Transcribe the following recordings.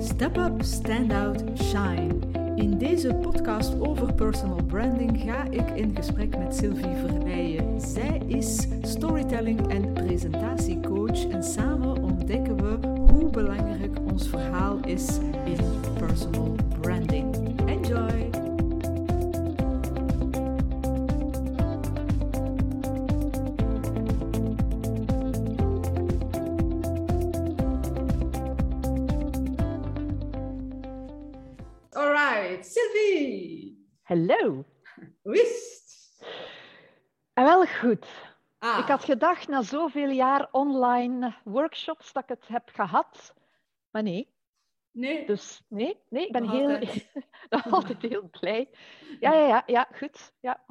Step Up, Stand Out, Shine. In deze podcast over personal branding ga ik in gesprek met Sylvie Verweijen. Zij is storytelling en presentatiecoach en samen ontdekken we hoe belangrijk ons verhaal is in personal branding. Enjoy! Het? En wel goed. Ah, Ik had gedacht na zoveel jaar online workshops dat ik het heb gehad. Maar nee, nee, dus nee, nee ik ben Nog heel, altijd. nog altijd heel blij. Ja, ja, ja, ja goed. Ja,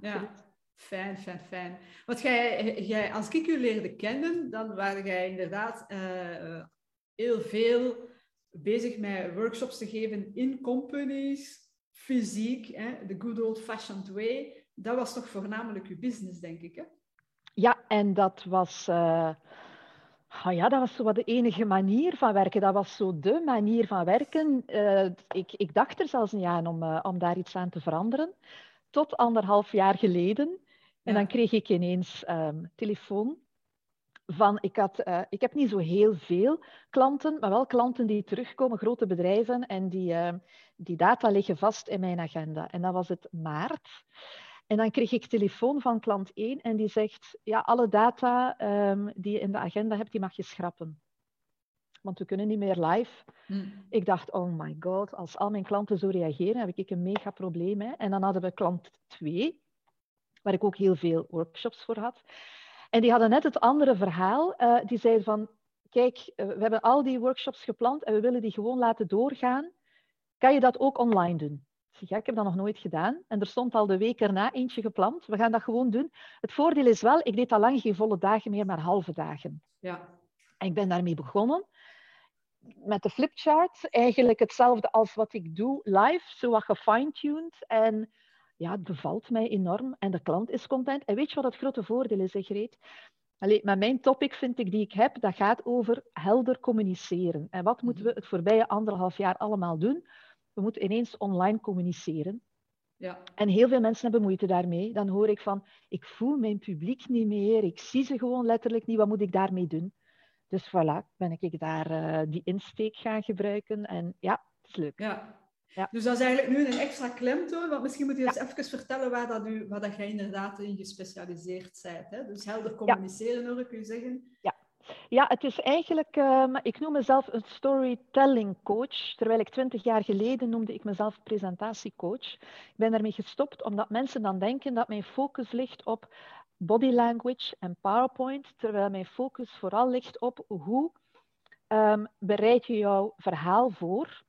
fijn, fijn, fijn. Want jij, jij, als ik u leerde kennen, dan waren jij inderdaad eh, heel veel bezig met workshops te geven in companies, fysiek, hè, the good old-fashioned way. Dat was toch voornamelijk uw business, denk ik, hè? Ja, en dat was, eh, ah ja, dat was zo wat de enige manier van werken. Dat was zo de manier van werken. Eh, ik, ik dacht er zelfs niet aan om, eh, om daar iets aan te veranderen. Tot anderhalf jaar geleden. En Ja. dan kreeg ik ineens ehm, telefoon van, ik, had, eh, ik heb niet zo heel veel klanten, maar wel klanten die terugkomen, grote bedrijven, en die, ehm, die data liggen vast in mijn agenda. En dat was het maart. En dan kreeg ik telefoon van klant 1 en die zegt, ja, alle data ehm, die je in de agenda hebt, die mag je schrappen. Want we kunnen niet meer live. Hm. Ik dacht, oh my god, als al mijn klanten zo reageren, heb ik een mega probleem. Hè? En dan hadden we klant 2, waar ik ook heel veel workshops voor had. En die hadden net het andere verhaal. Eh, die zeiden van, kijk, eh, we hebben al die workshops gepland en we willen die gewoon laten doorgaan. Kan je dat ook online doen? Ik zeg, ja, ik heb dat nog nooit gedaan. En er stond al de week erna eentje gepland. We gaan dat gewoon doen. Het voordeel is wel, ik deed al lang geen volle dagen meer, maar halve dagen. Ja, En ik ben daarmee begonnen met de flipchart. Eigenlijk hetzelfde als wat ik doe live, zo wat gefine-tuned. En ja, het bevalt mij enorm en de klant is content. En weet je wat het grote voordeel is, hè, Greet? Allee, met mijn topic vind ik die ik heb, dat gaat over helder communiceren. En wat moeten we het voorbije anderhalf jaar allemaal doen? We moeten ineens online communiceren. ja, En heel veel mensen hebben moeite daarmee. Dan hoor ik van, ik voel mijn publiek niet meer, ik zie ze gewoon letterlijk niet, wat moet ik daarmee doen? Dus voilà, ben ik daar eh, die insteek gaan gebruiken. En ja, het is leuk. ja. Ja. Dus dat is eigenlijk nu een extra klemtoon, want misschien moet je eens even vertellen waar, dat u, waar dat jij inderdaad in gespecialiseerd bent. Hè? Dus helder communiceren, hoor ik u zeggen. Ja, het is eigenlijk, ehm, ik noem mezelf een storytelling coach, terwijl ik twintig jaar geleden noemde ik mezelf presentatiecoach. Ik ben daarmee gestopt omdat mensen dan denken dat mijn focus ligt op body language en PowerPoint, terwijl mijn focus vooral ligt op hoe ehm, bereid je jouw verhaal voor,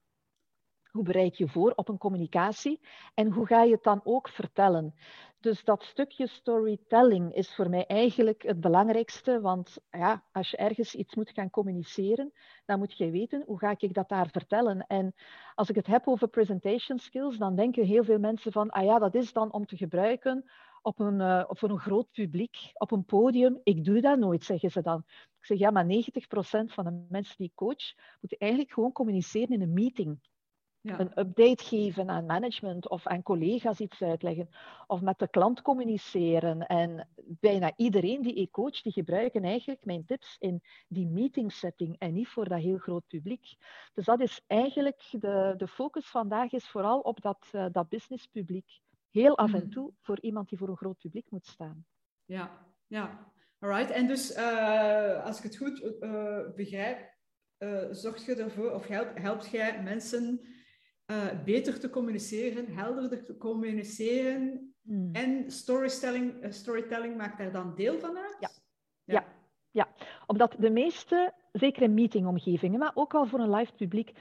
hoe bereid je voor op een communicatie en hoe ga je het dan ook vertellen. Dus dat stukje storytelling is voor mij eigenlijk het belangrijkste, want ja, als je ergens iets moet gaan communiceren, dan moet je weten hoe ga ik dat daar vertellen. En als ik het heb over presentation skills, dan denken heel veel mensen van, ah ja, dat is dan om te gebruiken op een, eh, op een groot publiek, op een podium. Ik doe dat nooit, zeggen ze dan. Ik zeg, ja, maar 90% van de mensen die ik coach, moeten eigenlijk gewoon communiceren in een meeting Ja, een update geven aan management of aan collega's iets uitleggen of met de klant communiceren. En bijna iedereen die ik coach, die gebruiken eigenlijk mijn tips in die meeting setting en niet voor dat heel groot publiek. Dus dat is eigenlijk de, de focus vandaag is vooral op dat, eh, dat business publiek. Heel af en Mhm. toe voor iemand die voor een groot publiek moet staan. ja, ja. Alright. En dus, eh, als ik het goed eh, begrijp, zorg je ervoor, of help, helpt jij mensen eh, beter te communiceren, helderder te communiceren. Hmm. En storytelling, eh, storytelling maakt daar dan deel van uit? Ja. Ja. Omdat de meeste, zeker in meetingomgevingen, maar ook al voor een live publiek,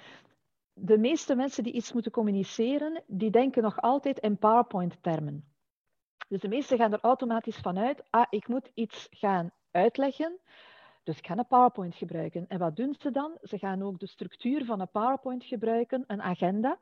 de meeste mensen die iets moeten communiceren, die denken nog altijd in PowerPoint-termen. Dus de meesten gaan er automatisch vanuit, ah, ik moet iets gaan uitleggen, dus ik ga een PowerPoint gebruiken. En wat doen ze dan? Ze gaan ook de structuur van een PowerPoint gebruiken, een agenda.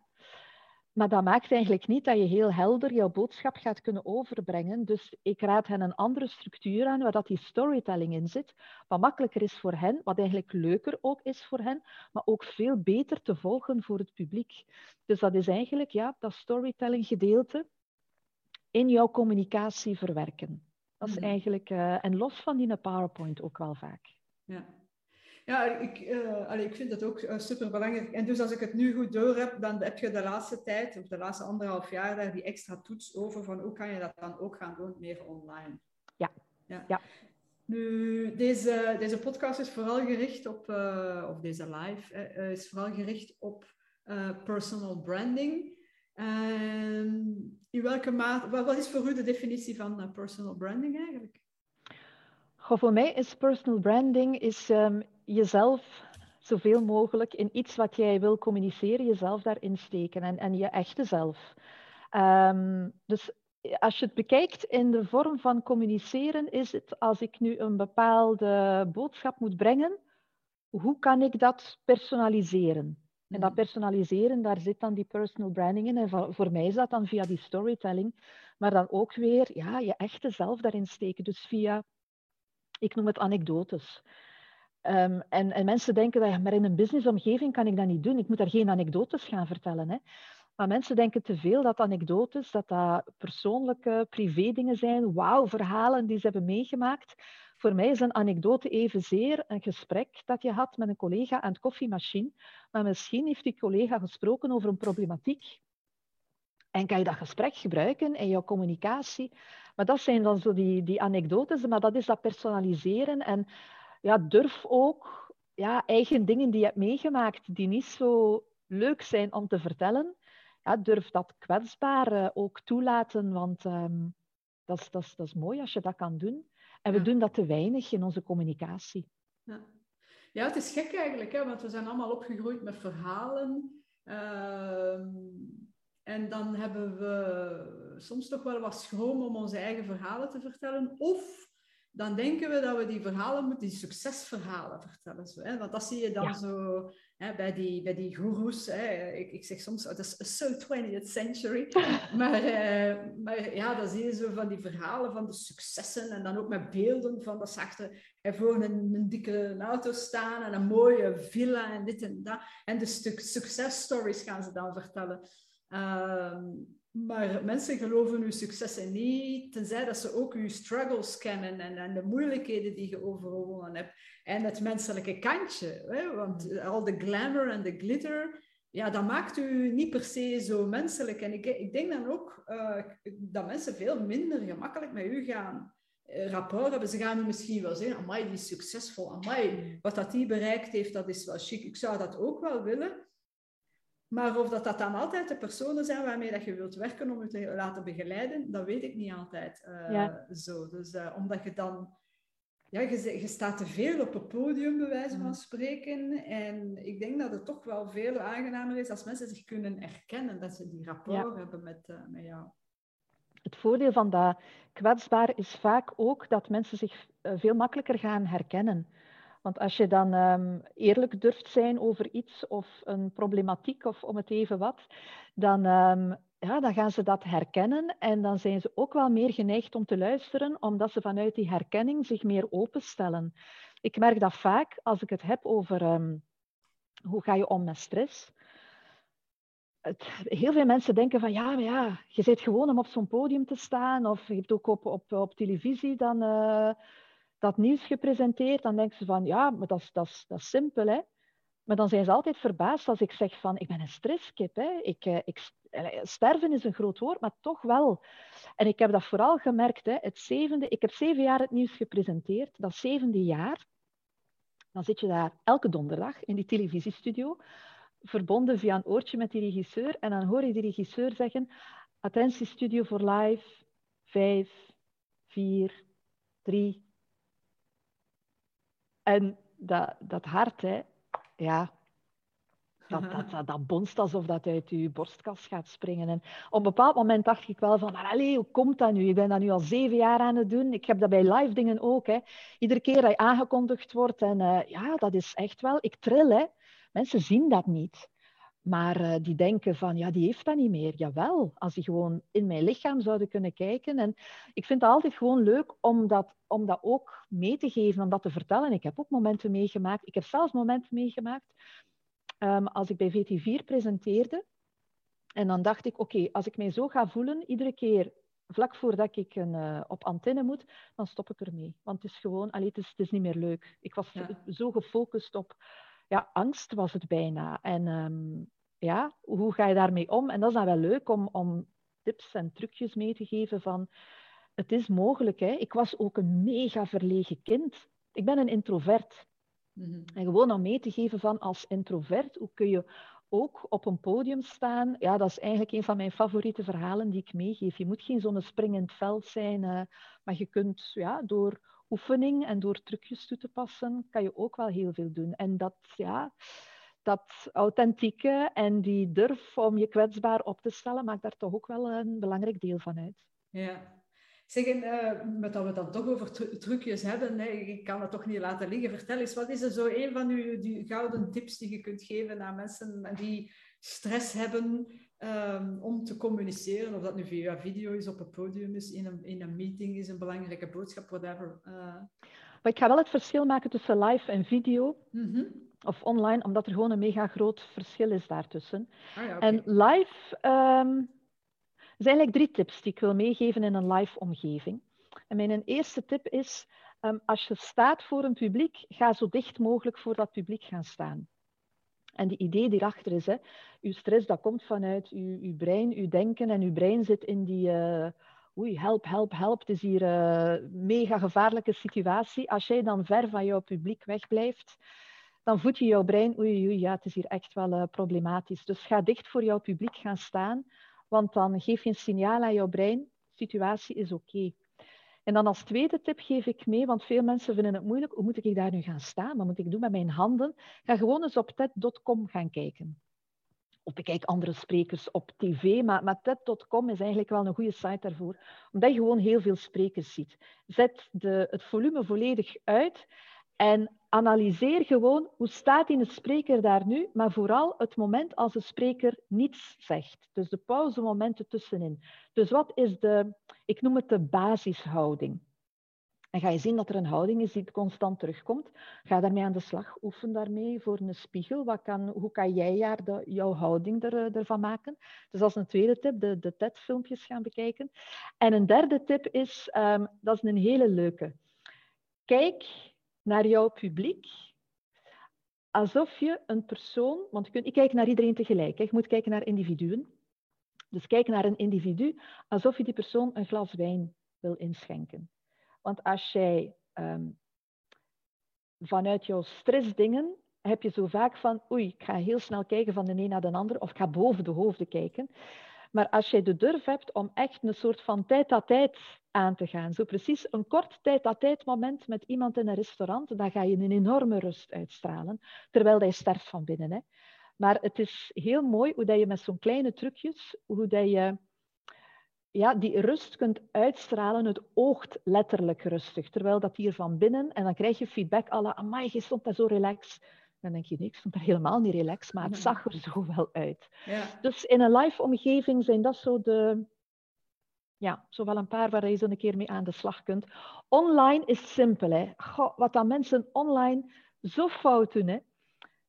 maar dat maakt eigenlijk niet dat je heel helder jouw boodschap gaat kunnen overbrengen. Dus ik raad hen een andere structuur aan, waar dat die storytelling in zit, wat makkelijker is voor hen, wat eigenlijk leuker ook is voor hen, maar ook veel beter te volgen voor het publiek. Dus dat is eigenlijk ja, dat storytelling gedeelte in jouw communicatie verwerken. Dat is mhm. eigenlijk, uh, en los van die PowerPoint ook wel vaak. Ja. Ja, ik, uh, ik vind dat ook uh, super belangrijk. En dus als ik het nu goed door heb, dan heb je de laatste tijd, of de laatste anderhalf jaar, daar die extra toets over van hoe kan je dat dan ook gaan doen, meer online. Ja. ja. ja. Nu, deze, deze podcast is vooral gericht op, of deze live, is vooral gericht op personal branding. In welke mate, wat, is voor u de definitie van personal branding eigenlijk? Goh, voor mij is personal branding is, um, jezelf zoveel mogelijk in iets wat jij wil communiceren, jezelf daarin steken en, en je echte zelf. Um, dus als je het bekijkt in de vorm van communiceren, is het als ik nu een bepaalde boodschap moet brengen, hoe kan ik dat personaliseren? En dat personaliseren, daar zit dan die personal branding in. En voor mij is dat dan via die storytelling, maar dan ook weer ja, je echte zelf daarin steken. Dus via, ik noem het anekdotes. Um, en, en, mensen denken dat maar in een businessomgeving kan ik dat niet doen. Ik moet daar geen anekdotes gaan vertellen. Hè. Maar mensen denken te veel dat anekdotes, dat dat persoonlijke privé dingen zijn, wauw, verhalen die ze hebben meegemaakt. Voor mij is een anekdote evenzeer een gesprek dat je had met een collega aan het koffiemachine. Maar misschien heeft die collega gesproken over een problematiek. En kan je dat gesprek gebruiken in jouw communicatie. Maar dat zijn dan zo die, die anekdotes, maar dat is dat personaliseren. En ja, durf ook ja, eigen dingen die je hebt meegemaakt, die niet zo leuk zijn om te vertellen, ja, durf dat kwetsbaar ook toelaten, want is, dat, is, dat is mooi als je dat kan doen. En we doen dat te weinig in onze communicatie. Ja, ja het is gek eigenlijk, hè, want we zijn allemaal opgegroeid met verhalen. Uh, en dan hebben we soms toch wel wat schroom om onze eigen verhalen te vertellen. Of dan denken we dat we die verhalen moeten, die succesverhalen vertellen. Zo, hè? Want dat zie je dan zo hè, bij, die, bij die goeroes. Ik, ik zeg soms, oh, dat is so 20th century. maar, eh, maar ja, dan zie je zo van die verhalen van de successen en dan ook met beelden van dat ze achter voor een, een dikke auto staan en een mooie villa en dit en dat. En de successtories gaan ze dan vertellen. Ehm, maar mensen geloven uw successen niet, tenzij dat ze ook uw struggles kennen en, en de moeilijkheden die je overwonnen hebt. En het menselijke kantje, hè? want al de glamour en de glitter, ja, dat maakt u niet per se zo menselijk. En ik, ik denk dan ook uh, dat mensen veel minder gemakkelijk met u gaan uh, rapport hebben. Ze gaan u misschien wel zeggen, amai, die is succesvol, amai, wat dat die bereikt heeft, dat is wel chic. Ik zou dat ook wel willen. Maar of dat, dat dan altijd de personen zijn waarmee dat je wilt werken om je te laten begeleiden, dat weet ik niet altijd uh, zo. Dus uh, omdat je dan... Ja, je, je, staat te veel op het podium, bij wijze van spreken. En ik denk dat het toch wel veel aangenamer is als mensen zich kunnen erkennen, dat ze die rapport hebben met, uh, met jou. Het voordeel van dat kwetsbaar is vaak ook dat mensen zich veel makkelijker gaan herkennen. Want als je dan um, eerlijk durft zijn over iets of een problematiek of om het even wat, dan, um, ja, dan gaan ze dat herkennen en dan zijn ze ook wel meer geneigd om te luisteren, omdat ze vanuit die herkenning zich meer openstellen. Ik merk dat vaak als ik het heb over um, hoe ga je om met stress. Het, heel veel mensen denken van ja, maar ja, je zit gewoon om op zo'n podium te staan of je hebt ook op, op, televisie dan... Uh, dat nieuws gepresenteerd, dan denken ze van ja, maar dat is, dat is, dat simpel. Hè? Maar dan zijn ze altijd verbaasd als ik zeg van ik ben een stresskip. Hè? Ik, eh, ik, sterven is een groot woord, maar toch wel. En ik heb dat vooral gemerkt. Hè? Het zevende, ik heb zeven jaar het nieuws gepresenteerd. Dat zevende jaar, dan zit je daar elke donderdag in die televisiestudio, verbonden via een oortje met die regisseur. En dan hoor je die regisseur zeggen, attentie studio voor live, vijf, vier, drie, en dat, dat hart, hè, ja, dat, dat, dat, bonst alsof dat uit je borstkas gaat springen. En op een bepaald moment dacht ik wel van, maar allez, hoe komt dat nu? Ik ben dat nu al zeven jaar aan het doen. Ik heb dat bij live dingen ook. Hè. Iedere keer dat je aangekondigd wordt. En uh, ja, dat is echt wel... Ik tril, hè. Mensen zien dat niet. Maar uh, die denken van, ja, die heeft dat niet meer. Jawel, als die gewoon in mijn lichaam zouden kunnen kijken. En ik vind het altijd gewoon leuk om dat, om dat ook mee te geven, om dat te vertellen. Ik heb ook momenten meegemaakt. Ik heb zelfs momenten meegemaakt um, als ik bij VT4 presenteerde. En dan dacht ik, oké, als ik mij zo ga voelen, iedere keer vlak voordat ik een, uh, op antenne moet, dan stop ik ermee. Want het is gewoon, allee, het, is, het is niet meer leuk. Ik was ja. zo gefocust op ja, angst was het bijna. En um, ja, hoe ga je daarmee om? En dat is dan wel leuk om, om tips en trucjes mee te geven van het is mogelijk. Hè? Ik was ook een mega verlegen kind. Ik ben een introvert. Mm-hmm. En gewoon om mee te geven van als introvert, hoe kun je ook op een podium staan? Ja, dat is eigenlijk een van mijn favoriete verhalen die ik meegeef. Je moet geen zo'n springend veld zijn, uh, maar je kunt ja, door oefening en door trucjes toe te passen, kan je ook wel heel veel doen. En dat, ja, dat authentieke en die durf om je kwetsbaar op te stellen, maakt daar toch ook wel een belangrijk deel van uit. Ja. Zeg, uh, met dat we dan toch over trucjes hebben, hè, ik kan het toch niet laten liggen. Vertel eens, wat is er zo een van uw die gouden tips die je kunt geven aan mensen die stress hebben um, om te communiceren? Of dat nu via video is, op een podium is, in een, in een meeting is, een belangrijke boodschap, whatever. Uh... Maar ik ga wel het verschil maken tussen live en video. Mm -hmm of online, omdat er gewoon een mega groot verschil is daartussen. Ah, ja, okay. En live um, zijn eigenlijk drie tips die ik wil meegeven in een live omgeving. En mijn eerste tip is, um, als je staat voor een publiek, ga zo dicht mogelijk voor dat publiek gaan staan. En die idee die erachter is, hè, uw stress dat komt vanuit uw, uw brein, uw denken en uw brein zit in die... Uh, oei, help, help, help, het is hier een uh, mega gevaarlijke situatie. Als jij dan ver van jouw publiek wegblijft, dan voed je jouw brein, oei, oei, ja, het is hier echt wel uh, problematisch. Dus ga dicht voor jouw publiek gaan staan, want dan geef je een signaal aan jouw brein, situatie is oké. En dan als tweede tip geef ik mee, want veel mensen vinden het moeilijk, hoe moet ik daar nu gaan staan? Wat moet ik doen met mijn handen? Ga gewoon eens op TED.com gaan kijken. Of bekijk andere sprekers op tv, maar, maar TED.com is eigenlijk wel een goede site daarvoor, omdat je gewoon heel veel sprekers ziet. Zet de, het volume volledig uit en analyseer gewoon hoe staat die spreker daar nu, maar vooral het moment als de spreker niets zegt. Dus de pauzemomenten tussenin. Dus wat is de, ik noem het de basishouding. En ga je zien dat er een houding is die constant terugkomt. Ga daarmee aan de slag. Oefen daarmee voor een spiegel. Wat kan, hoe kan jij jaar de, jouw houding er, ervan maken? Dus dat is een tweede tip, de, de TED-filmpjes gaan bekijken. En een derde tip is, um, dat is een hele leuke. Kijk naar jouw publiek alsof je een persoon, want niet kijken naar iedereen tegelijk, hè. je moet kijken naar individuen. Dus kijk naar een individu alsof je die persoon een glas wijn wil inschenken. Want als jij um, vanuit jouw stressdingen heb je zo vaak van, oei, ik ga heel snel kijken van de een naar de ander, of ik ga boven de hoofden kijken. Maar als jij de durf hebt om echt een soort van tijd-à-tijd aan te gaan, zo precies een kort tijd-à-tijd moment met iemand in een restaurant, dan ga je een enorme rust uitstralen, terwijl hij sterft van binnen. Hè. Maar het is heel mooi hoe dat je met zo'n kleine trucjes, hoe dat je ja, die rust kunt uitstralen. Het oogt letterlijk rustig, terwijl dat hier van binnen, en dan krijg je feedback alle, amai, je stond daar zo relaxed. Dan denk je, nee, ik stond daar helemaal niet relaxed, maar het zag er zo wel uit. Ja. Dus in een live omgeving zijn dat zo de, ja, zo wel een paar waar je zo een keer mee aan de slag kunt. Online is simpel, hè. Wat dan mensen online zo fout doen, hè.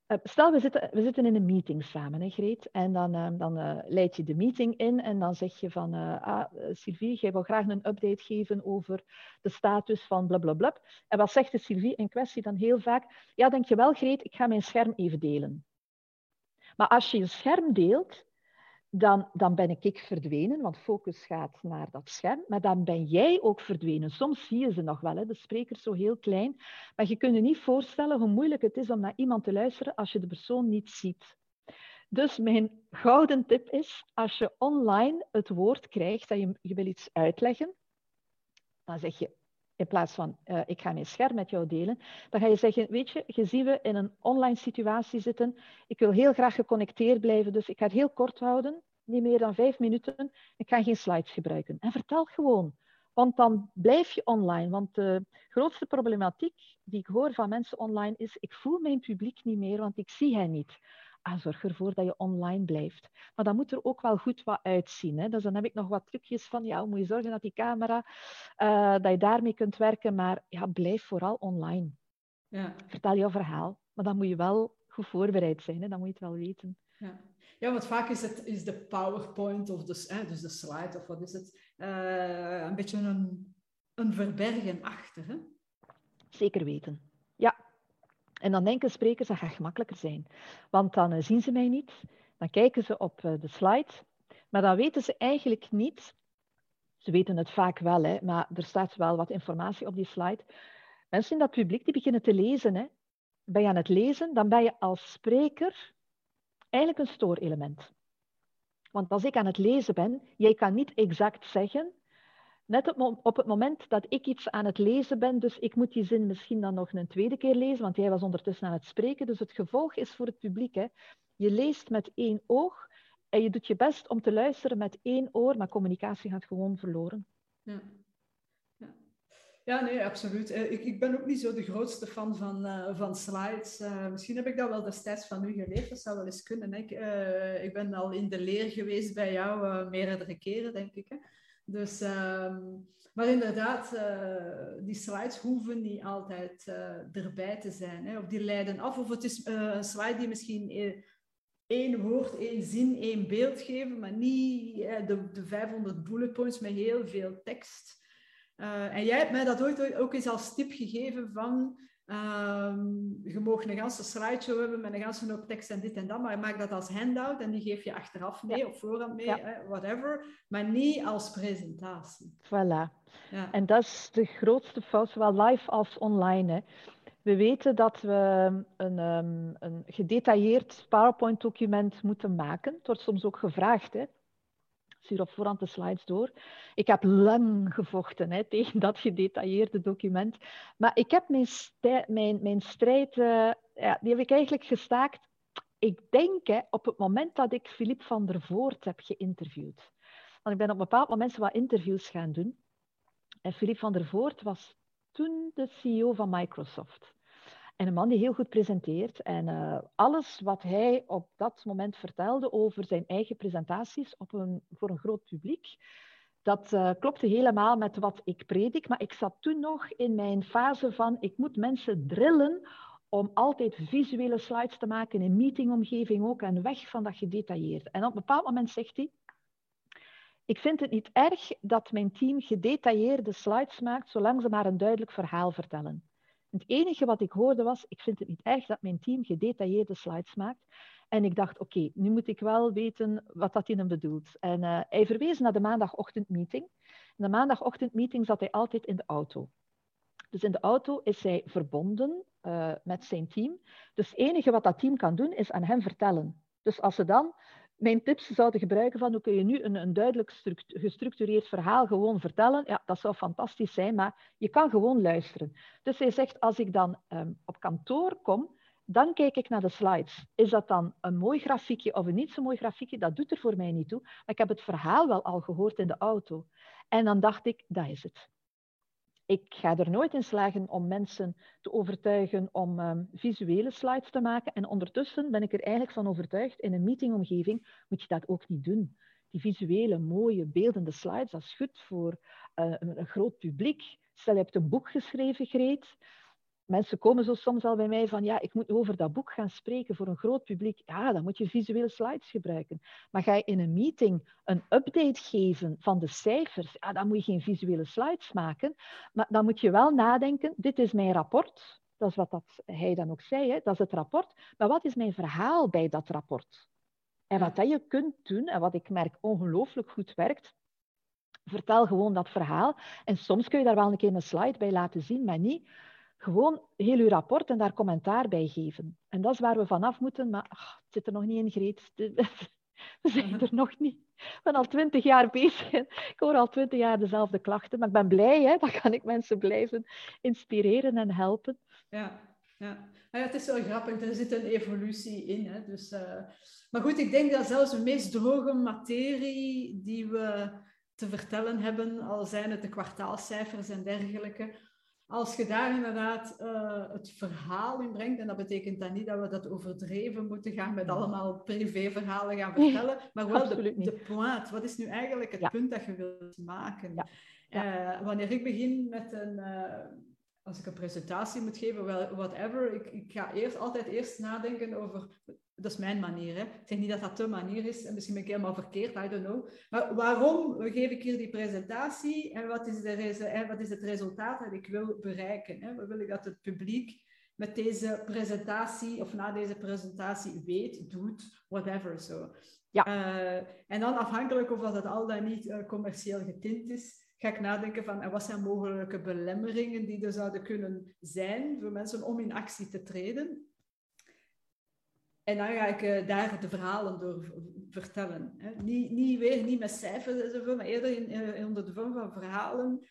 Eh, stel, we zitten, we zitten in een meeting samen, hè, Greet. En dan, uh, dan uh, leid je de meeting in en dan zeg je van... ah, Sylvie, jij wil graag een update geven over de status van blablabla. En wat zegt de Sylvie in kwestie dan heel vaak? Ja, denk je wel, Greet, ik ga mijn scherm even delen. Maar als je je scherm deelt, dan, dan ben ik verdwenen, want focus gaat naar dat scherm. Maar dan ben jij ook verdwenen. Soms zie je ze nog wel, hè, de spreker zo heel klein. Maar je kunt je niet voorstellen hoe moeilijk het is om naar iemand te luisteren als je de persoon niet ziet. Dus mijn gouden tip is, als je online het woord krijgt dat je, je wil iets uitleggen, dan zeg je in plaats van uh, ik ga mijn scherm met jou delen, dan ga je zeggen, weet je, je zien we in een online situatie zitten. Ik wil heel graag geconnecteerd blijven, dus ik ga het heel kort houden, niet meer dan vijf minuten. Ik ga geen slides gebruiken. En vertel gewoon, want dan blijf je online. Want de grootste problematiek die ik hoor van mensen online is, ik voel mijn publiek niet meer, want ik zie hen niet. Ah, zorg ervoor dat je online blijft. Maar dat moet er ook wel goed wat uitzien. Hè? Dus dan heb ik nog wat trucjes van, ja, moet je zorgen dat die camera, uh, dat je daarmee kunt werken, maar ja, blijf vooral online. Ja. Vertel je verhaal, maar dan moet je wel goed voorbereid zijn, hè? dan moet je het wel weten. Ja. Ja, want vaak is, het, is de PowerPoint of de, eh, dus de slide of wat is het, uh, een beetje een, een verbergen achter. Hè? Zeker weten. En dan denken sprekers dat gaat gemakkelijker zijn. Want dan uh, zien ze mij niet, dan kijken ze op uh, de slide, maar dan weten ze eigenlijk niet. Ze weten het vaak wel, hè, maar er staat wel wat informatie op die slide. Mensen in dat publiek die beginnen te lezen. Hè. Ben je aan het lezen, dan ben je als spreker eigenlijk een stoorelement. Want als ik aan het lezen ben, jij kan niet exact zeggen, net op het moment dat ik iets aan het lezen ben, dus ik moet die zin misschien dan nog een tweede keer lezen, want jij was ondertussen aan het spreken. Dus het gevolg is voor het publiek, hè, je leest met één oog en je doet je best om te luisteren met één oor, maar communicatie gaat gewoon verloren. Ja. Ja, nee, absoluut. Eh, ik, ik ben ook niet zo de grootste fan van, uh, van slides. Uh, misschien heb ik dat wel destijds van u geleerd, dat zou wel eens kunnen. Ik, ik ben al in de leer geweest bij jou meerdere keren, denk ik. Hè? Dus, uh, maar inderdaad, die slides hoeven niet altijd erbij te zijn. Hè? Of die leiden af. Of het is een slide die misschien één woord, één zin, één beeld geven, maar niet de, de 500 bullet points met heel veel tekst. En jij hebt mij dat ooit ook eens als tip gegeven van... Um, je mag een ganse slideshow hebben met een ganse hoop tekst en dit en dat, maar je maakt dat als handout en die geef je achteraf mee ja. of voorhand mee, ja. whatever, maar niet als presentatie. Voilà. Ja. En dat is de grootste fout, zowel live als online. Hè. We weten dat we een, um, een gedetailleerd PowerPoint-document moeten maken. Het wordt soms ook gevraagd. Hè stuur op voorhand de slides door. Ik heb lang gevochten hè, tegen dat gedetailleerde document. Maar ik heb mijn, mijn, mijn strijd, ja, die heb ik eigenlijk gestaakt. Ik denk hè, op het moment dat ik Philippe van der Voort heb geïnterviewd. Want ik ben op een bepaald moment wat interviews gaan doen. En Philippe van der Voort was toen de CEO van Microsoft. En een man die heel goed presenteert. En uh, alles wat hij op dat moment vertelde over zijn eigen presentaties op een, voor een groot publiek, dat uh, klopte helemaal met wat ik predik. Maar ik zat toen nog in mijn fase van ik moet mensen drillen om altijd visuele slides te maken in meetingomgeving ook en weg van dat gedetailleerd. En op een bepaald moment zegt hij, ik vind het niet erg dat mijn team gedetailleerde slides maakt, zolang ze maar een duidelijk verhaal vertellen. Het enige wat ik hoorde was, ik vind het niet erg dat mijn team gedetailleerde slides maakt. En ik dacht, oké, nu moet ik wel weten wat dat in hem bedoelt. En uh, hij verwees naar de maandagochtendmeeting. In de maandagochtendmeeting zat hij altijd in de auto. Dus in de auto is hij verbonden uh, met zijn team. Dus het enige wat dat team kan doen, is aan hem vertellen. Dus als ze dan mijn tips zouden gebruiken van hoe kun je nu een, een duidelijk gestructureerd verhaal gewoon vertellen, ja, dat zou fantastisch zijn, maar je kan gewoon luisteren. Dus hij zegt, als ik dan um, op kantoor kom, dan kijk ik naar de slides. Is dat dan een mooi grafiekje of een niet zo mooi grafiekje? Dat doet er voor mij niet toe. Maar ik heb het verhaal wel al gehoord in de auto. En dan dacht ik, dat is het ik ga er nooit in slagen om mensen te overtuigen om um, visuele slides te maken. En ondertussen ben ik er eigenlijk van overtuigd, in een meetingomgeving moet je dat ook niet doen. Die visuele, mooie, beeldende slides, dat is goed voor uh, een, een, groot publiek. Stel, je hebt een boek geschreven, Greet mensen komen zo soms al bij mij van, ja, ik moet over dat boek gaan spreken voor een groot publiek. Ja, dan moet je visuele slides gebruiken. Maar ga je in een meeting een update geven van de cijfers, ja, dan moet je geen visuele slides maken. Maar dan moet je wel nadenken, dit is mijn rapport. Dat is wat dat, hij dan ook zei, hè? dat is het rapport. Maar wat is mijn verhaal bij dat rapport? En wat dat je kunt doen, en wat ik merk ongelooflijk goed werkt, vertel gewoon dat verhaal. En soms kun je daar wel een keer een slide bij laten zien, maar niet gewoon heel uw rapport en daar commentaar bij geven. En dat is waar we vanaf moeten, maar ach, het zit er nog niet in, Greet. We zijn er nog niet. Ik ben al twintig jaar bezig. Ik hoor al twintig jaar dezelfde klachten. Maar ik ben blij, hè? dan kan ik mensen blijven inspireren en helpen. Ja, ja. ja het is wel grappig. Er zit een evolutie in. Hè? Dus, uh... Maar goed, ik denk dat zelfs de meest droge materie die we te vertellen hebben, al zijn het de kwartaalcijfers en dergelijke, als je daar inderdaad uh, het verhaal in brengt, en dat betekent dan niet dat we dat overdreven moeten gaan met allemaal privéverhalen gaan vertellen, maar wel de, de point. Wat is nu eigenlijk het punt dat je wilt maken? Ja. Uh, wanneer ik begin met een, uh, als ik een presentatie moet geven, wel, whatever, ik, ik ga eerst altijd eerst nadenken over dat is mijn manier. Hè. Ik zeg niet dat dat de manier is, en misschien ben ik helemaal verkeerd, I don't know. Maar waarom geef ik hier die presentatie en wat is, de wat is het resultaat dat ik wil bereiken? Hè? Wat wil ik dat het publiek met deze presentatie of na deze presentatie weet, doet, whatever. zo. Ja. Uh, en dan afhankelijk of dat het al dan niet uh, commercieel getint is, ga ik nadenken van en wat zijn mogelijke belemmeringen die er zouden kunnen zijn voor mensen om in actie te treden. En dan ga ik uh, daar de verhalen door vertellen. Hè. Niet, niet weer niet met cijfers enzovoort, maar eerder in, uh, onder de vorm van verhalen.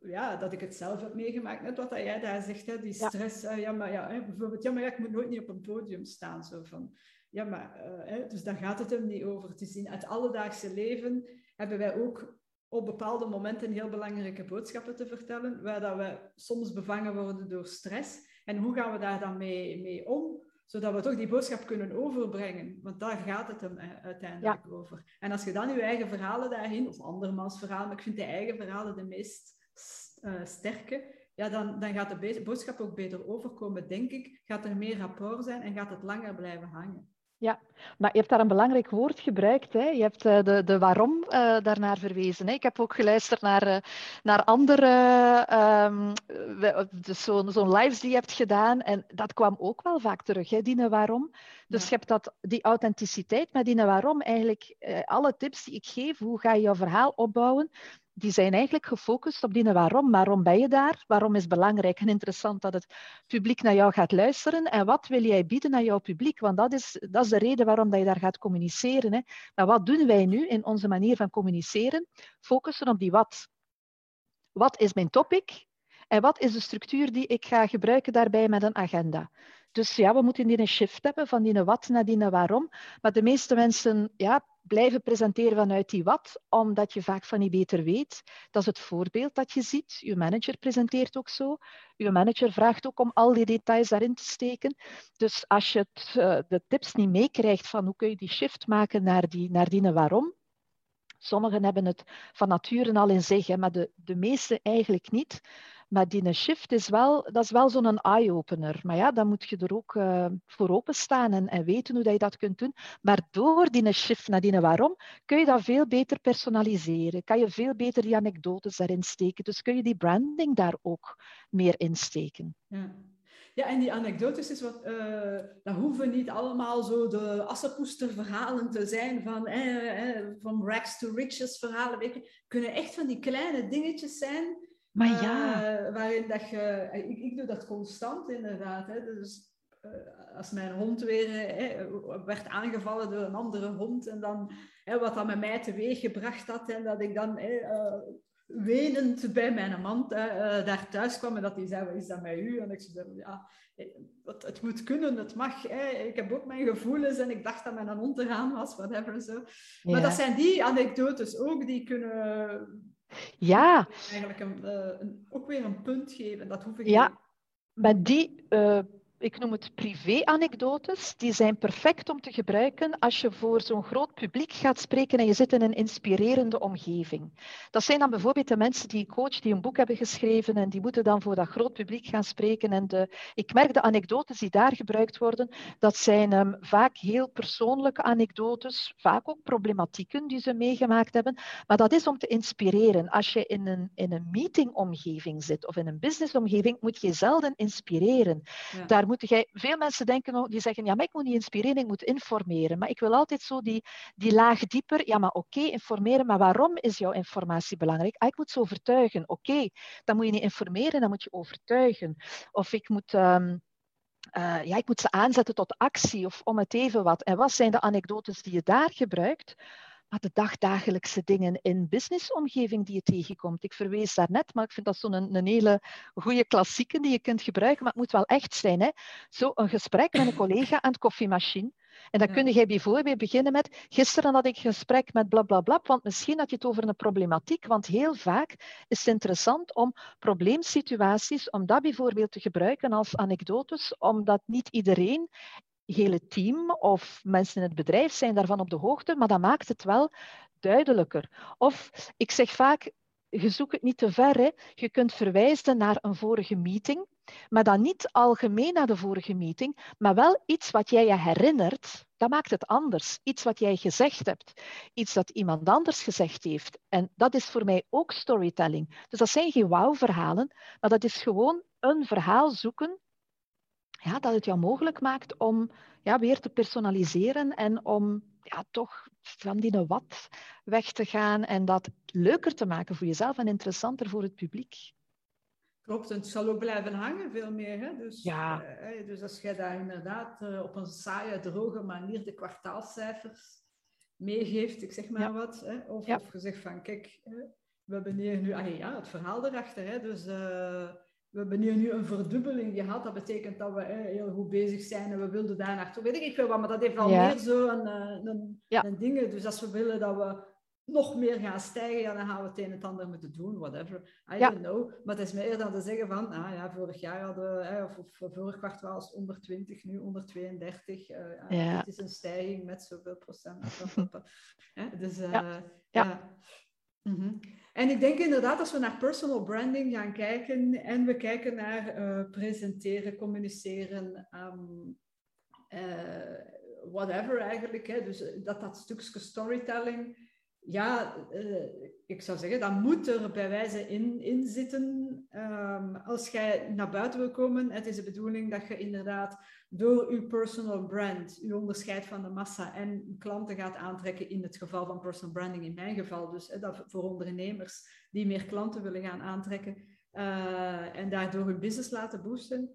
Ja, dat ik het zelf heb meegemaakt. Net wat jij daar zegt, hè, die stress. Ja, uh, ja maar ja, hè, bijvoorbeeld, ja, maar ja, ik moet nooit niet op een podium staan. Zo van, ja, maar, hè, dus daar gaat het hem niet over. Het is in het alledaagse leven hebben wij ook op bepaalde momenten heel belangrijke boodschappen te vertellen, waar dat we soms bevangen worden door stress. En hoe gaan we daar dan mee, mee om? Zodat we toch die boodschap kunnen overbrengen. Want daar gaat het hem eh, uiteindelijk over. En als je dan je eigen verhalen daarin, of andermans verhalen, maar ik vind de eigen verhalen de meest uh, sterke, ja, dan, dan gaat de boodschap ook beter overkomen, denk ik. Gaat er meer rapport zijn en gaat het langer blijven hangen. Ja, maar je hebt daar een belangrijk woord gebruikt. Hè? Je hebt uh, de, de waarom uh, daarnaar verwezen. Hè? Ik heb ook geluisterd naar, uh, naar andere um, dus zo'n zo lives die je hebt gedaan. En dat kwam ook wel vaak terug, hè, die waarom. Dus ja. je hebt dat, die authenticiteit met die waarom. Eigenlijk alle tips die ik geef, hoe ga je jouw verhaal opbouwen, die zijn eigenlijk gefocust op die waarom. Waarom ben je daar? Waarom is belangrijk en interessant dat het publiek naar jou gaat luisteren? En wat wil jij bieden aan jouw publiek? Want dat is, dat is de reden waarom dat je daar gaat communiceren. Hè. Maar wat doen wij nu in onze manier van communiceren? Focussen op die wat. Wat is mijn topic? En wat is de structuur die ik ga gebruiken daarbij met een agenda? Dus ja, we moeten hier een shift hebben van die wat naar die waarom. Maar de meeste mensen ja, blijven presenteren vanuit die wat, omdat je vaak van niet beter weet. Dat is het voorbeeld dat je ziet. Je manager presenteert ook zo. Je manager vraagt ook om al die details daarin te steken. Dus als je het, uh, de tips niet meekrijgt van hoe kun je die shift maken naar die, naar die waarom, Sommigen hebben het van nature al in zich, maar de, de meeste eigenlijk niet. Maar die shift is wel, dat is wel zo'n eye-opener. Maar ja, dan moet je er ook uh, voor openstaan en, en weten hoe dat je dat kunt doen. Maar door die shift naar die waarom, kun je dat veel beter personaliseren. Kan je veel beter die anekdotes daarin steken. Dus kun je die branding daar ook meer insteken. Ja. Ja, en die anekdotes is wat, uh, dat hoeven niet allemaal zo de assenpoester-verhalen te zijn van, eh, eh, rags to riches verhalen. Weet je, kunnen echt van die kleine dingetjes zijn maar ja. Uh, waarin dat je... Ik, ik doe dat constant inderdaad. Hè. Dus uh, als mijn hond weer uh, werd aangevallen door een andere hond en dan wat dat met mij teweeg gebracht had en dat ik dan wenend bij mijn man daar thuis kwam en dat hij zei, wat is dat met u? En ik zei, ja, het, het moet kunnen, het mag. Ik heb ook mijn gevoelens en ik dacht dat mijn hond eraan was, whatever. Zo. Maar dat zijn die anekdotes ook die kunnen ja. Eigenlijk een, uh, een, ook weer een punt geven. Dat hoef ik ja, niet. met die uh, ik noem het privé-anekdotes, die zijn perfect om te gebruiken als je voor zo'n groot publiek gaat spreken en je zit in een inspirerende omgeving. Dat zijn dan bijvoorbeeld de mensen die ik coach, die een boek hebben geschreven en die moeten dan voor dat groot publiek gaan spreken. En de, ik merk de anekdotes die daar gebruikt worden, dat zijn um, vaak heel persoonlijke anekdotes, vaak ook problematieken die ze meegemaakt hebben, maar dat is om te inspireren. Als je in een, in een meetingomgeving zit of in een businessomgeving, moet je zelden inspireren. Ja. Daar moet veel mensen denken, die zeggen, ja, maar ik moet niet inspireren, ik moet informeren. Maar ik wil altijd zo die, die laag dieper, ja, maar oké, informeren, maar waarom is jouw informatie belangrijk? Ah, ik moet ze overtuigen. Oké, dan moet je niet informeren, dan moet je overtuigen. Of ik moet... Um, uh, ja, ik moet ze aanzetten tot actie of om het even wat. En wat zijn de anekdotes die je daar gebruikt? Maar de dagdagelijkse dingen in businessomgeving die je tegenkomt. Ik verwees daar net, maar ik vind dat zo'n een, een, hele goede klassieke die je kunt gebruiken, maar het moet wel echt zijn. Hè? Zo een gesprek met een collega aan het koffiemachine. En dan kun je bijvoorbeeld beginnen met, gisteren had ik een gesprek met blablabla, want misschien had je het over een problematiek, want heel vaak is het interessant om probleemsituaties, om dat bijvoorbeeld te gebruiken als anekdotes, omdat niet iedereen hele team of mensen in het bedrijf zijn daarvan op de hoogte, maar dat maakt het wel duidelijker. Of ik zeg vaak, je zoekt het niet te ver. Hè. Je kunt verwijzen naar een vorige meeting, maar dan niet algemeen naar de vorige meeting, maar wel iets wat jij je herinnert. Dat maakt het anders. Iets wat jij gezegd hebt. Iets dat iemand anders gezegd heeft. En dat is voor mij ook storytelling. Dus dat zijn geen wauw-verhalen, maar dat is gewoon een verhaal zoeken ja, dat het jou mogelijk maakt om ja, weer te personaliseren en om ja, toch van die wat weg te gaan en dat leuker te maken voor jezelf en interessanter voor het publiek. Klopt, en het zal ook blijven hangen veel meer. Hè? Dus, ja. Uh, dus als jij daar inderdaad uh, op een saaie, droge manier de kwartaalcijfers meegeeft, ik zeg maar wat, hè? Of, ja. of je zegt van kijk, we hebben hier nu ja, het verhaal erachter. Hè? Dus uh, we hebben hier nu een verdubbeling gehad. Dat betekent dat we heel goed bezig zijn en we wilden daar naartoe. Weet ik veel wat, maar dat heeft al meer zo een, eh, een, een ding. Dus als we willen dat we nog meer gaan stijgen, ja, dan gaan we het een en het ander moeten doen, whatever. I don't know. Maar het is meer dan te zeggen van, ah ja, vorig jaar hadden we, of, of vorig kwartaal was het 120, nu 132. Uh, ja. Het is een stijging met zoveel procent. dus uh, ja. Mm En ik denk inderdaad, als we naar personal branding gaan kijken en we kijken naar uh, presenteren, communiceren, um, uh, whatever eigenlijk, hè, dus dat dat stukje storytelling, ja, ik zou zeggen, dat moet er bij wijze in, in zitten. Um, als jij naar buiten wil komen, het is de bedoeling dat je inderdaad door je personal brand, je onderscheid van de massa en klanten gaat aantrekken in het geval van personal branding, in mijn geval. Dus, hè, dat voor ondernemers die meer klanten willen gaan aantrekken uh, en daardoor hun business laten boosten,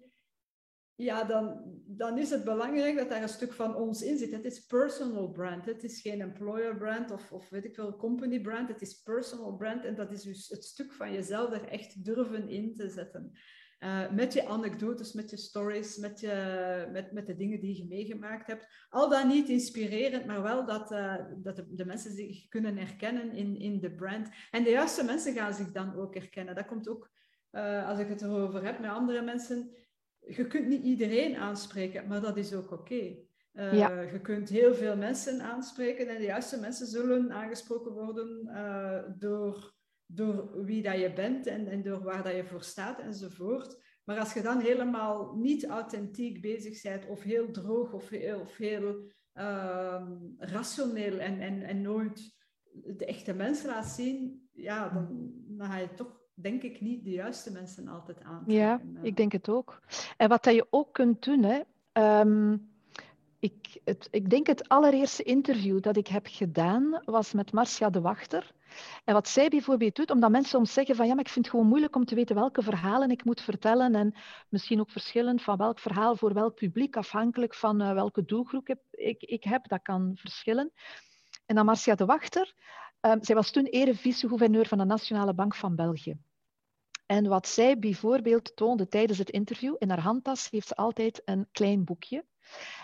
ja, dan, dan is het belangrijk dat daar een stuk van ons in zit. Het is personal brand, het is geen employer brand of, of weet ik veel, company brand, het is personal brand en dat is dus het stuk van jezelf er echt durven in te zetten. Uh, met je anekdotes, met je stories, met, je, met, met de dingen die je meegemaakt hebt. Al dan niet inspirerend, maar wel dat, uh, dat de, mensen zich kunnen herkennen in, in de brand. En de juiste mensen gaan zich dan ook herkennen. Dat komt ook, uh, als ik het erover heb met andere mensen. Je kunt niet iedereen aanspreken, maar dat is ook oké. Okay. Je kunt heel veel mensen aanspreken en de juiste mensen zullen aangesproken worden door door wie dat je bent en, en door waar dat je voor staat enzovoort. Maar als je dan helemaal niet authentiek bezig bent of heel droog of heel, of heel uh, rationeel en, en, en nooit de echte mensen laat zien, ja, dan, dan ga je toch denk ik niet de juiste mensen altijd aan. Ja, ik denk het ook. En wat dat je ook kunt doen, hè, um, ik, het, ik denk het allereerste interview dat ik heb gedaan was met Marcia de Wachter. En wat zij bijvoorbeeld doet, omdat mensen soms zeggen van ja, maar ik vind het gewoon moeilijk om te weten welke verhalen ik moet vertellen en misschien ook verschillend van welk verhaal voor welk publiek, afhankelijk van uh, welke doelgroep ik, ik, ik, heb, dat kan verschillen. En dan Marcia de Wachter, uh, zij was toen ere vice-gouverneur van de Nationale Bank van België. En wat zij bijvoorbeeld toonde tijdens het interview, in haar handtas heeft ze altijd een klein boekje.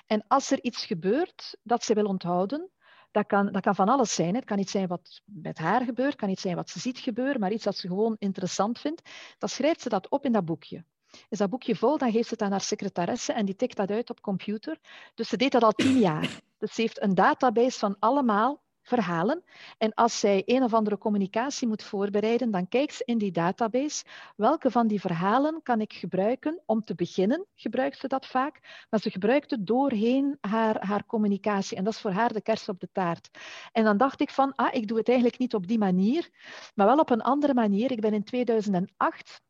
En als er iets gebeurt dat ze wil onthouden, dat kan, dat kan van alles zijn. Het kan iets zijn wat met haar gebeurt, kan iets zijn wat ze ziet gebeuren, maar iets dat ze gewoon interessant vindt. Dan schrijft ze dat op in dat boekje. Is dat boekje vol, dan geeft ze het aan haar secretaresse en die tikt dat uit op computer. Dus ze deed dat al tien jaar. Dus ze heeft een database van allemaal verhalen. En als zij een of andere communicatie moet voorbereiden, dan kijkt ze in die database welke van die verhalen kan ik gebruiken. Om te beginnen gebruikt ze dat vaak, maar ze gebruikt het doorheen haar, haar communicatie. En dat is voor haar de kers op de taart. En dan dacht ik van, ah, ik doe het eigenlijk niet op die manier, maar wel op een andere manier. Ik ben in 2008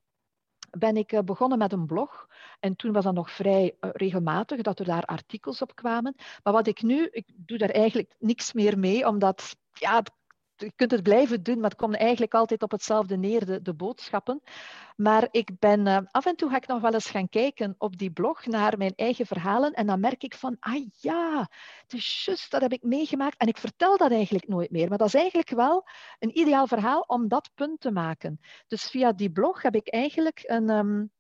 ben ik eh, begonnen met een blog. En toen was dat nog vrij eh, regelmatig dat er daar artikels op kwamen. Maar wat ik nu, ik doe daar eigenlijk niks meer mee, omdat ja, je kunt het blijven doen, maar het komt eigenlijk altijd op hetzelfde neer, de, boodschappen. Maar ik ben, uh, af en toe ga ik nog wel eens gaan kijken op die blog naar mijn eigen verhalen en dan merk ik van, ah ja, het is juist, dat heb ik meegemaakt en ik vertel dat eigenlijk nooit meer. Maar dat is eigenlijk wel een ideaal verhaal om dat punt te maken. Dus via die blog heb ik eigenlijk een... Um,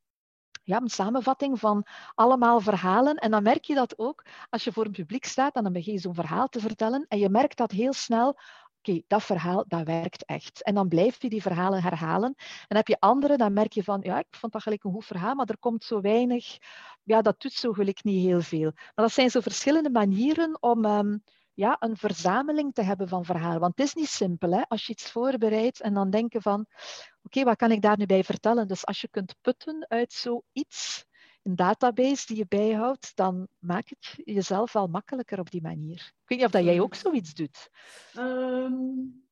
ja, een samenvatting van allemaal verhalen. En dan merk je dat ook als je voor een publiek staat en dan begin je zo'n verhaal te vertellen. En je merkt dat heel snel, oké, dat verhaal, dat werkt echt. En dan blijf je die verhalen herhalen. En heb je andere, dan merk je van, ja, ik vond dat gelijk een goed verhaal, maar er komt zo weinig, ja, dat doet zo gelijk niet heel veel. Maar dat zijn zo verschillende manieren om... Ehm, ja, een verzameling te hebben van verhalen. Want het is niet simpel hè? als je iets voorbereidt en dan denken van oké, wat kan ik daar nu bij vertellen? Dus als je kunt putten uit zoiets, een database die je bijhoudt, dan maak het jezelf wel makkelijker op die manier. Ik weet niet of dat jij ook zoiets doet. Ehm,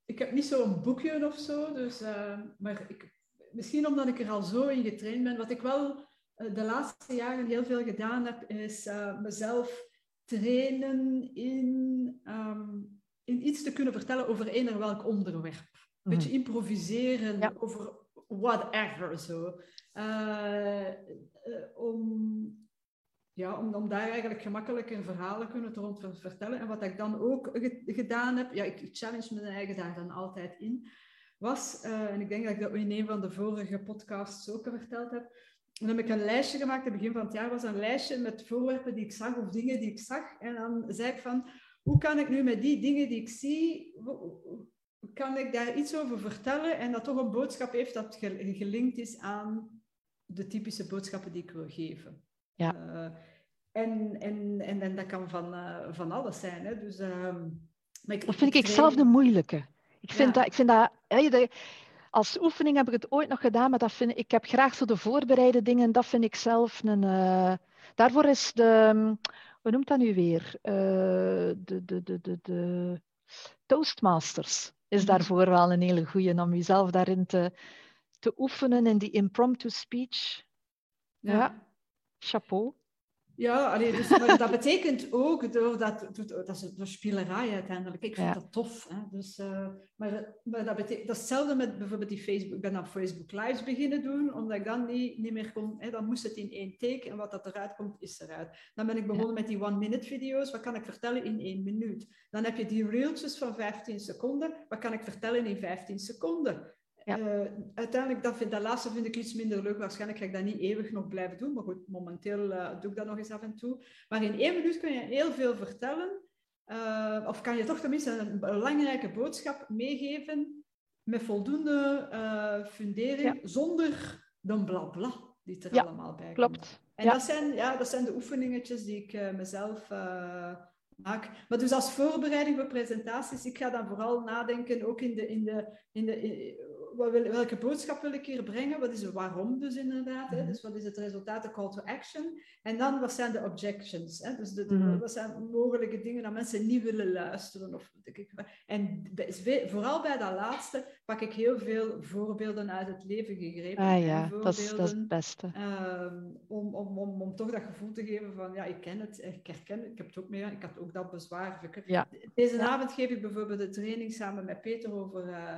ik heb niet zo'n boekje of zo, dus, uh, maar ik, misschien omdat ik er al zo in getraind ben. Wat ik wel uh, de laatste jaren heel veel gedaan heb, is uh, mezelf trainen in, um, in iets te kunnen vertellen over een of welk onderwerp. Een beetje mhm. improviseren ja. over whatever. Zo. Uh, om, ja, om, om daar eigenlijk gemakkelijker verhalen kunnen te rond vertellen. En wat ik dan ook gedaan heb, ja, ik challenge mijn eigen daar dan altijd in, was, uh, en ik denk dat ik dat in een van de vorige podcasts ook verteld heb, dan heb ik een lijstje gemaakt, het begin van het jaar was een lijstje met voorwerpen die ik zag of dingen die ik zag. En dan zei ik van, hoe kan ik nu met die dingen die ik zie, kan ik daar iets over vertellen en dat toch een boodschap heeft dat gelinkt is aan de typische boodschappen die ik wil geven. Ja. Uh, en, en, en, en, dat kan van, uh, van alles zijn. Hè? Dus, uh, maar ik, dat vind ik, ik zelf de moeilijke. Ik vind ja. dat, ik vind dat als oefening heb ik het ooit nog gedaan, maar dat vind, ik heb graag zo de voorbereide dingen. Dat vind ik zelf een. Uh, daarvoor is de. Hoe noemt dat nu weer? Uh, de, de, de, de, de Toastmasters is mhm. daarvoor wel een hele goede om jezelf daarin te, te oefenen in die impromptu speech. Ja, ja. chapeau. Ja, allee, dus, dat betekent ook, door dat, dat is door spielerij uiteindelijk. Ik vind ja. dat tof. Hè? Dus, uh, maar, maar dat betekent, dat is hetzelfde met bijvoorbeeld die Facebook. Ik ben dan Facebook Lives beginnen doen, omdat ik dan niet, niet meer kon. Hè, dan moest het in één take en wat dat eruit komt, is eruit. Dan ben ik begonnen ja. met die one-minute video's. Wat kan ik vertellen in één minuut? Dan heb je die reeltjes van 15 seconden. Wat kan ik vertellen in 15 seconden? Ja. Uh, uiteindelijk, dat, vind, dat laatste vind ik iets minder leuk. Waarschijnlijk ga ik dat niet eeuwig nog blijven doen. Maar goed, momenteel uh, doe ik dat nog eens af en toe. Maar in één minuut kun je heel veel vertellen. Uh, of kan je toch tenminste een belangrijke boodschap meegeven met voldoende fundering, ja. zonder de blabla die er ja, allemaal bij komt. Klopt. En dat, zijn, ja, dat zijn de oefeningetjes die ik mezelf maak. Maar dus als voorbereiding voor presentaties, ik ga dan vooral nadenken, ook in de, in de, in de, in, welke boodschap wil ik hier brengen? Wat is het waarom dus inderdaad? Hè? Mhm. Dus wat is het resultaat, de call to action? En dan wat zijn de objections? Hè? Dus de, de, mm. wat zijn mogelijke dingen dat mensen niet willen luisteren? Of, en vooral bij dat laatste pak ik heel veel voorbeelden uit het leven gegrepen. Ah ja, dat is, dat is het beste. Um, om, om, om, om toch dat gevoel te geven van, ja, ik ken het, ik herken het, ik heb het ook mee, ik had ook dat bezwaar. Ja. Deze ja. avond geef ik bijvoorbeeld de training samen met Peter over... Uh,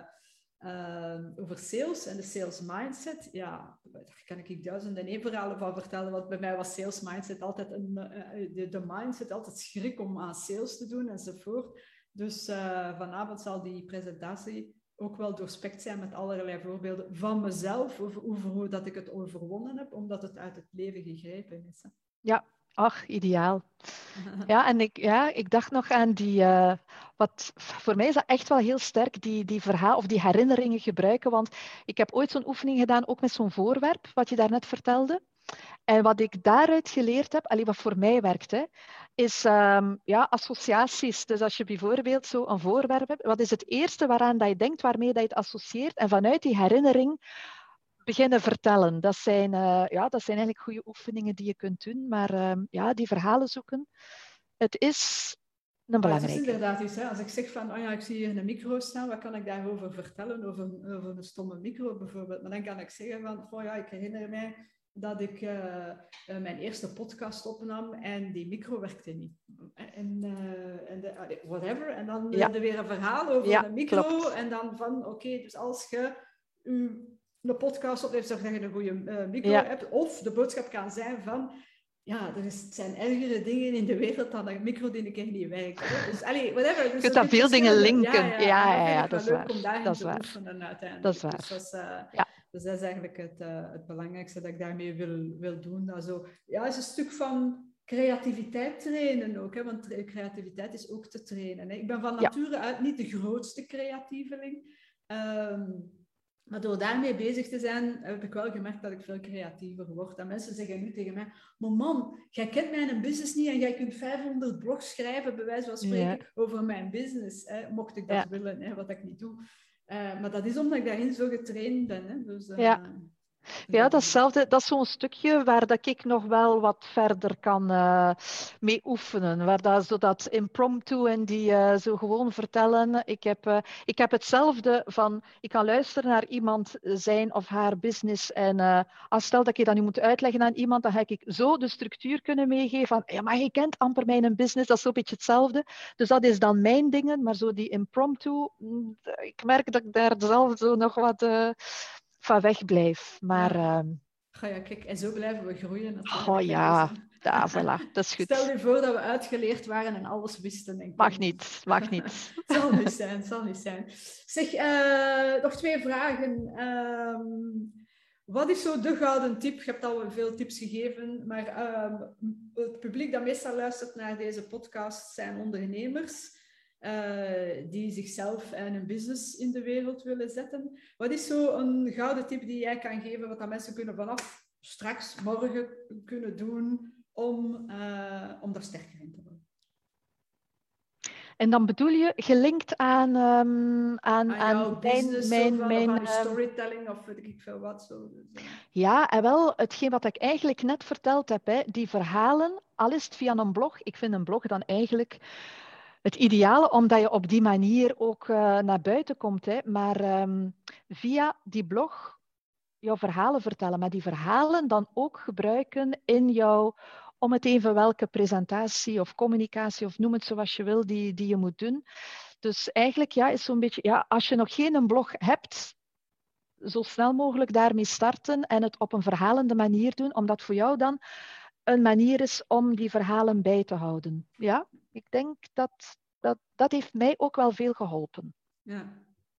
uh, over sales en de sales mindset. Ja, daar kan ik duizenden één verhalen van vertellen. Want bij mij was sales mindset altijd een, uh, de, de, mindset, altijd schrik om aan sales te doen enzovoort. Dus uh, vanavond zal die presentatie ook wel doorspekt zijn met allerlei voorbeelden van mezelf, over, over hoe dat ik het overwonnen heb, omdat het uit het leven gegrepen is. Ja, Ach, ideaal. Ja, en ik, ja, ik dacht nog aan die, uh, wat voor mij is dat echt wel heel sterk, die, die verhaal of die herinneringen gebruiken. Want ik heb ooit zo'n oefening gedaan, ook met zo'n voorwerp, wat je daarnet vertelde. En wat ik daaruit geleerd heb, allee, wat voor mij werkt, hè, is um, ja, associaties. Dus als je bijvoorbeeld zo een voorwerp hebt, wat is het eerste waaraan dat je denkt, waarmee dat je het associeert? En vanuit die herinnering beginnen vertellen. Dat zijn, uh, ja, dat zijn eigenlijk goede oefeningen die je kunt doen. Maar uh, ja, die verhalen zoeken, het is een belangrijke. het is inderdaad iets. Hè? Als ik zeg van, oh ja, ik zie hier een micro staan, wat kan ik daarover vertellen? Over, over een stomme micro bijvoorbeeld. Maar dan kan ik zeggen van, oh ja, ik herinner mij dat ik uh, mijn eerste podcast opnam en die micro werkte niet. En, uh, en de, whatever. En dan ja. er weer een verhaal over ja, de micro. Klopt. En dan van, oké, okay, dus als je je een podcast opneemt, zorg dat je een goede uh, micro ja. hebt. Of de boodschap kan zijn van, ja, er is, zijn ergere dingen in de wereld dan een micro die een keer niet werkt. Hè? Dus, allee, whatever. Dus je kunt daar veel dingen linken. Ja, ja, ja, ja, ja dat is waar. Dat is waar. uiteindelijk. Dat is waar. Dus was, uh, ja. Dus dat is eigenlijk het, uh, het belangrijkste dat ik daarmee wil, wil doen. Also, ja, is een stuk van creativiteit trainen ook, hè, want creativiteit is ook te trainen. Hè. Ik ben van nature uit niet de grootste creatieveling. Um, maar door daarmee bezig te zijn, heb ik wel gemerkt dat ik veel creatiever word. En mensen zeggen nu tegen mij, maar man, jij kent mijn business niet en jij kunt 500 blogs schrijven, bij wijze van spreken, over mijn business. Hè, mocht ik dat willen, hè, wat ik niet doe. Uh, maar dat is omdat ik daarin zo getraind ben. Hè. Dus, uh, ja. Ja, datzelfde, dat is zo'n stukje waar dat ik nog wel wat verder kan uh, mee oefenen. Waar dat, zo dat impromptu en die uh, zo gewoon vertellen. Ik heb, uh, ik heb hetzelfde van, ik kan luisteren naar iemand zijn of haar business. En als stel dat ik dat nu moet uitleggen aan iemand, dan ga ik zo de structuur kunnen meegeven van, ja, maar je kent amper mijn business, dat is zo'n beetje hetzelfde. Dus dat is dan mijn dingen, maar zo die impromptu, mm, ik merk dat ik daar zelf zo nog wat van weg blijf. Maar, ja. Uh, ja, kijk, en zo blijven we groeien. Oh ja, ja, voilà, dat is goed. Stel je voor dat we uitgeleerd waren en alles wisten. Denk mag niet, mag niet. zal niet zijn, zal niet zijn. Zeg, uh, nog twee vragen. Um, wat is zo de gouden tip? Je hebt al veel tips gegeven, maar um, het publiek dat meestal luistert naar deze podcast zijn ondernemers. Uh, die zichzelf en een business in de wereld willen zetten. Wat is zo een gouden tip die jij kan geven, wat dat mensen kunnen vanaf straks, morgen kunnen doen om, uh, om daar sterker in te worden? En dan bedoel je gelinkt aan, um, aan, aan, aan mijn, mijn, of mijn aan storytelling of weet ik veel wat. Zo. Dus, uh. Ja, en wel hetgeen wat ik eigenlijk net verteld heb, hè, die verhalen, al is het via een blog. Ik vind een blog dan eigenlijk het ideale, omdat je op die manier ook uh, naar buiten komt. Hè. Maar um, via die blog jouw verhalen vertellen, maar die verhalen dan ook gebruiken in jouw, om het even welke presentatie of communicatie of noem het zoals je wil, die, die je moet doen. Dus eigenlijk ja, is zo'n beetje, ja, als je nog geen blog hebt, zo snel mogelijk daarmee starten en het op een verhalende manier doen, omdat voor jou dan een manier is om die verhalen bij te houden. Ja, ik denk dat dat, dat heeft mij ook wel veel geholpen. Ja,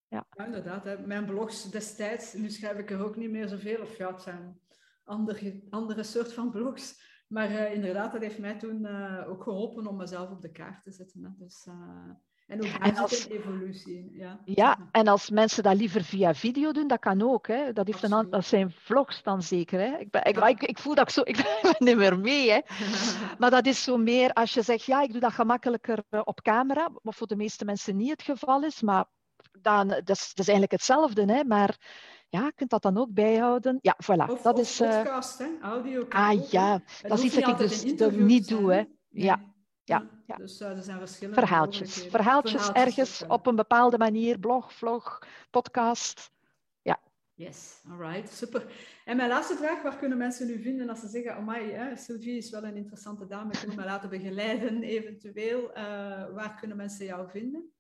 ja. ja inderdaad. Hè. Mijn blogs destijds, nu schrijf ik er ook niet meer zoveel, of ja, het zijn andere, andere soort van blogs. Maar uh, inderdaad, dat heeft mij toen uh, ook geholpen om mezelf op de kaart te zetten. Hè. Dus, uh, en ook daar als, een evolutie Ja. ja, en als mensen dat liever via video doen, dat kan ook. Hè. Dat, heeft een, dat zijn vlogs dan zeker. Hè. Ik, ben, ik, ik, ik, voel dat ik zo... Ik ben niet meer mee. Hè. maar dat is zo meer als je zegt, ja, ik doe dat gemakkelijker eh, op camera. Wat voor de meeste mensen niet het geval is. Maar dan, dat, is, dat is eigenlijk hetzelfde. Hè. Maar ja, je kunt dat dan ook bijhouden. Ja, voilà. Of, dat of is, uh... podcast, hè? audio. Ah ja, dat is iets dat ik dus niet doe. Hè. Ja. Ja, ja. Dus uh, er zijn verschillende verhaaltjes. Verhaaltjes, Verhaaltjes ergens op een bepaalde manier, blog, vlog, podcast. Ja. Yes, alright, super. En mijn laatste vraag, waar kunnen mensen nu vinden als ze zeggen, amai, hè, Sylvie is wel een interessante dame, ik wil me laten begeleiden eventueel. Uh, waar kunnen mensen jou vinden?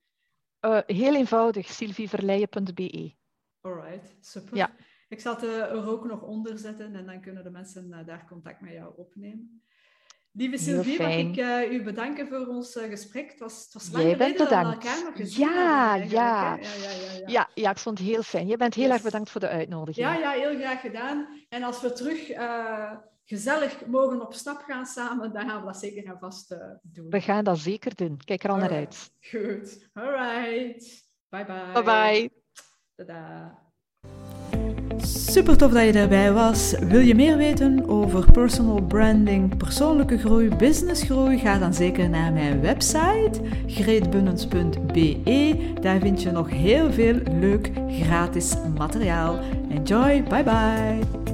Uh, heel eenvoudig, sylvieverleijen.be. Alright, super. Ja. Ik zal het er ook nog onder zetten en dan kunnen de mensen daar contact met jou opnemen. Lieve Sylvie, mag ik uh, u bedanken voor ons uh, gesprek. Het was, het was lang Jij bent bedankt. elkaar nog gezien ja, ja. Ja, ja, ja, ja. ja, ik vond het heel fijn. Je bent heel yes. erg bedankt voor de uitnodiging. Ja, ja, heel graag gedaan. En als we terug uh, gezellig mogen op stap gaan samen, dan gaan we dat zeker en vast doen. We gaan dat zeker doen. Kijk er al naar uit. Goed. All right. Bye bye. Bye bye. Tada. Super tof dat je erbij was. Wil je meer weten over personal branding, persoonlijke groei, businessgroei? Ga dan zeker naar mijn website greetbunnens.be. Daar vind je nog heel veel leuk gratis materiaal. Enjoy, bye bye.